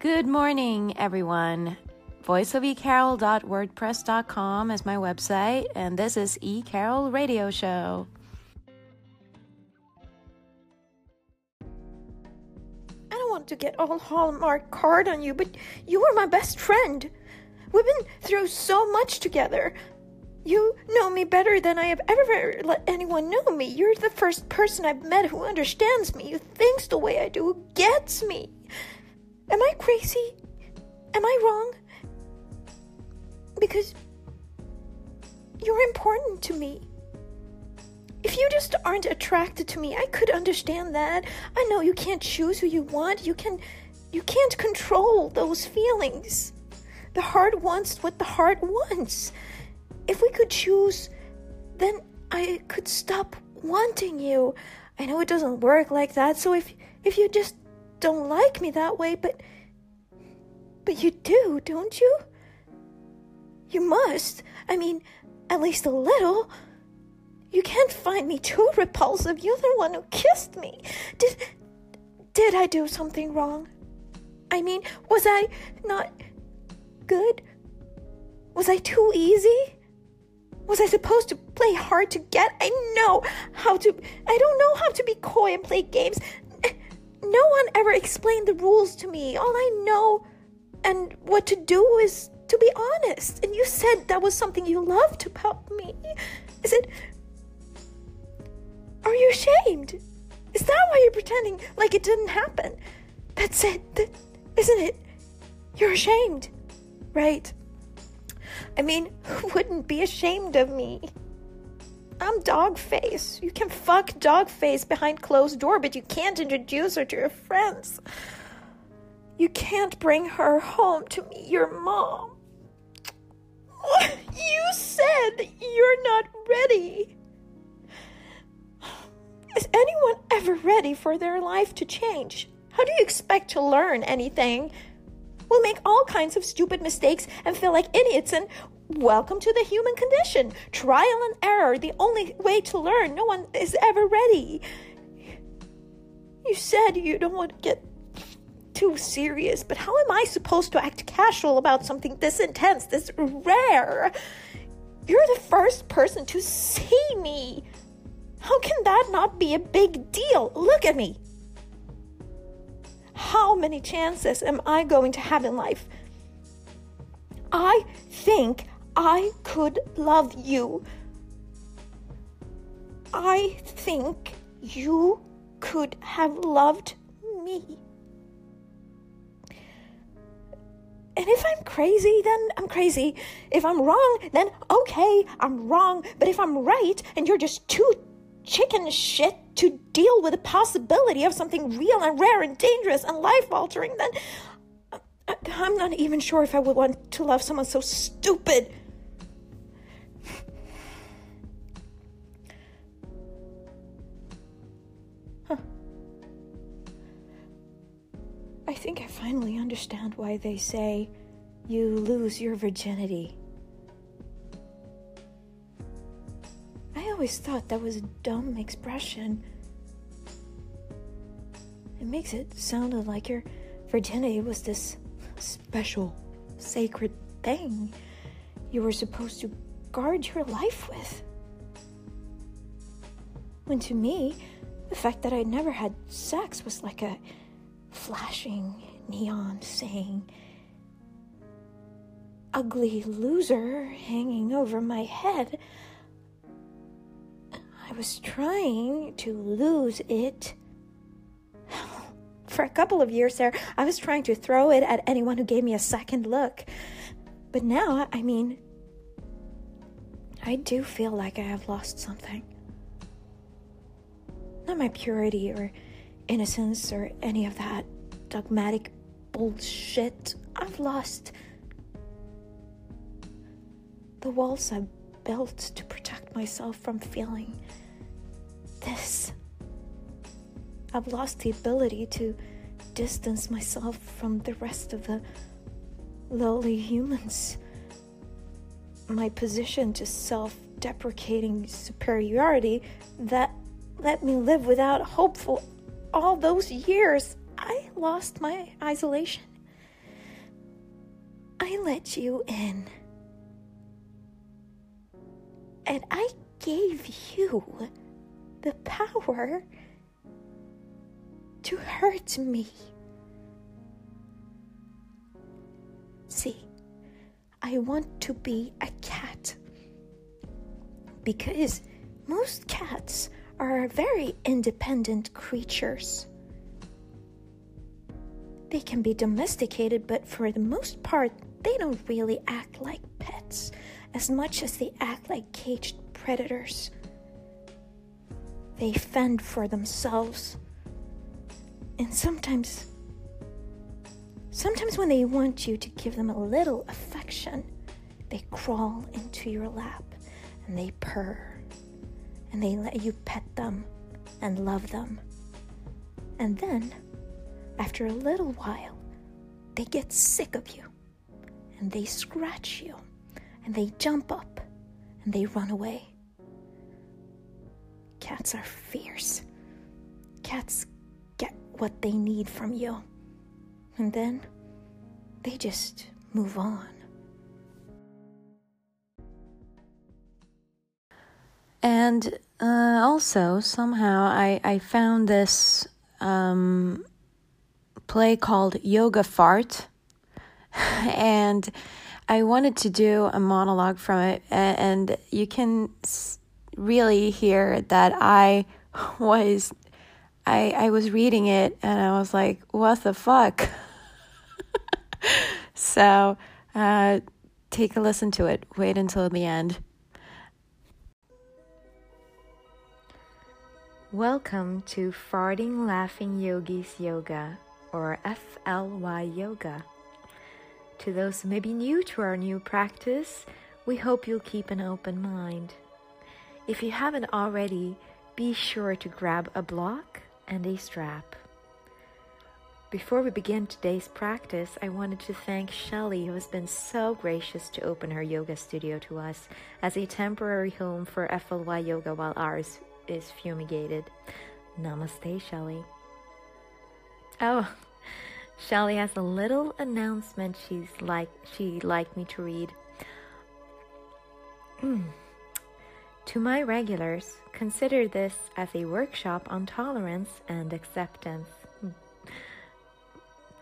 Good morning, everyone. voiceofecarol.wordpress.com is my website, and this is E Carol Radio Show. I don't want to get all Hallmark card on you, but you were my best friend. We've been through so much together. You know me better than I have ever let anyone know me. You're the first person I've met who understands me, who thinks the way I do, who gets me. Am I crazy? Am I wrong? Because you're important to me. If you just aren't attracted to me, I could understand that. I know you can't choose who you want. You can you can't control those feelings. The heart wants what the heart wants. If we could choose, then I could stop wanting you. I know it doesn't work like that. So if if you just don't like me that way, but but you do, don't you? You must. I mean, at least a little. You can't find me too repulsive. You're the one who kissed me. Did did I do something wrong? I mean, was I not good? Was I too easy? Was I supposed to play hard to get? I know how to I don't know how to be coy and play games. No one ever explained the rules to me. All I know and what to do is to be honest. And you said that was something you loved about me. Is it. Are you ashamed? Is that why you're pretending like it didn't happen? That's it, that, isn't it? You're ashamed, right? I mean, who wouldn't be ashamed of me? I'm Dogface. You can fuck Dogface behind closed door, but you can't introduce her to your friends. You can't bring her home to meet your mom. You said you're not ready. Is anyone ever ready for their life to change? How do you expect to learn anything? We'll make all kinds of stupid mistakes and feel like idiots, and welcome to the human condition. Trial and error, the only way to learn. No one is ever ready. You said you don't want to get too serious, but how am I supposed to act casual about something this intense, this rare? You're the first person to see me. How can that not be a big deal? Look at me. How many chances am I going to have in life? I think I could love you. I think you could have loved me. And if I'm crazy, then I'm crazy. If I'm wrong, then okay, I'm wrong. But if I'm right and you're just too chicken shit to deal with the possibility of something real and rare and dangerous and life altering, then uh, I'm not even sure if I would want to love someone so stupid. Finally understand why they say you lose your virginity. I always thought that was a dumb expression. It makes it sound like your virginity was this special, sacred thing you were supposed to guard your life with. When to me, the fact that I never had sex was like a flashing neon saying, ugly loser hanging over my head. I was trying to lose it. For a couple of years there, I was trying to throw it at anyone who gave me a second look. But now, I mean, I do feel like I have lost something. Not my purity or innocence or any of that dogmatic bullshit. I've lost the walls I've built to protect myself from feeling this. I've lost the ability to distance myself from the rest of the lowly humans. My position to self deprecating superiority that let me live without hope for all those years. I lost my isolation. I let you in. And I gave you the power to hurt me. See, I want to be a cat because most cats are very independent creatures. They can be domesticated, but for the most part, they don't really act like pets as much as they act like caged predators. They fend for themselves. And sometimes, sometimes when they want you to give them a little affection, they crawl into your lap and they purr and they let you pet them and love them. And then, after a little while, they get sick of you and they scratch you and they jump up and they run away. Cats are fierce. Cats get what they need from you. And then they just move on. And uh, also, somehow, I, I found this um, play called Yoga Fart. and I wanted to do a monologue from it. And you can really hear that I was. I, I was reading it and I was like, what the fuck? so, uh, take a listen to it. Wait until the end. Welcome to Farting Laughing Yogis Yoga, or FLY Yoga. To those who may be new to our new practice, we hope you'll keep an open mind. If you haven't already, be sure to grab a block and a strap. Before we begin today's practice, I wanted to thank Shelly, who has been so gracious to open her yoga studio to us as a temporary home for FLY Yoga while ours is fumigated. Namaste, Shelly. Oh, Shelly has a little announcement she's like she'd like me to read. Mm. To my regulars, consider this as a workshop on tolerance and acceptance. Mm.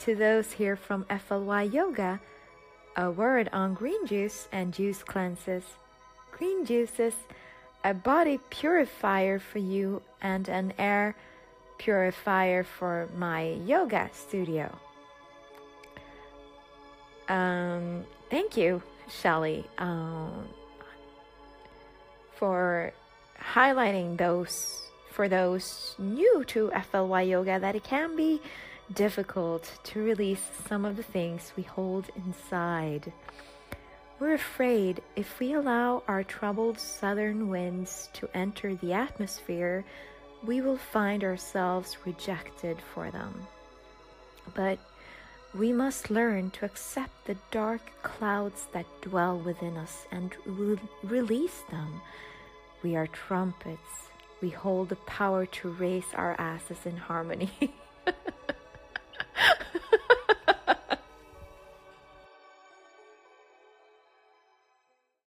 To those here from FLY Yoga, a word on green juice and juice cleanses. Green juices a body purifier for you and an air purifier for my yoga studio. Um, thank you, Shelly, um, for highlighting those for those new to FLY yoga that it can be difficult to release some of the things we hold inside. We're afraid if we allow our troubled southern winds to enter the atmosphere, we will find ourselves rejected for them. But we must learn to accept the dark clouds that dwell within us and re- release them. We are trumpets. We hold the power to raise our asses in harmony.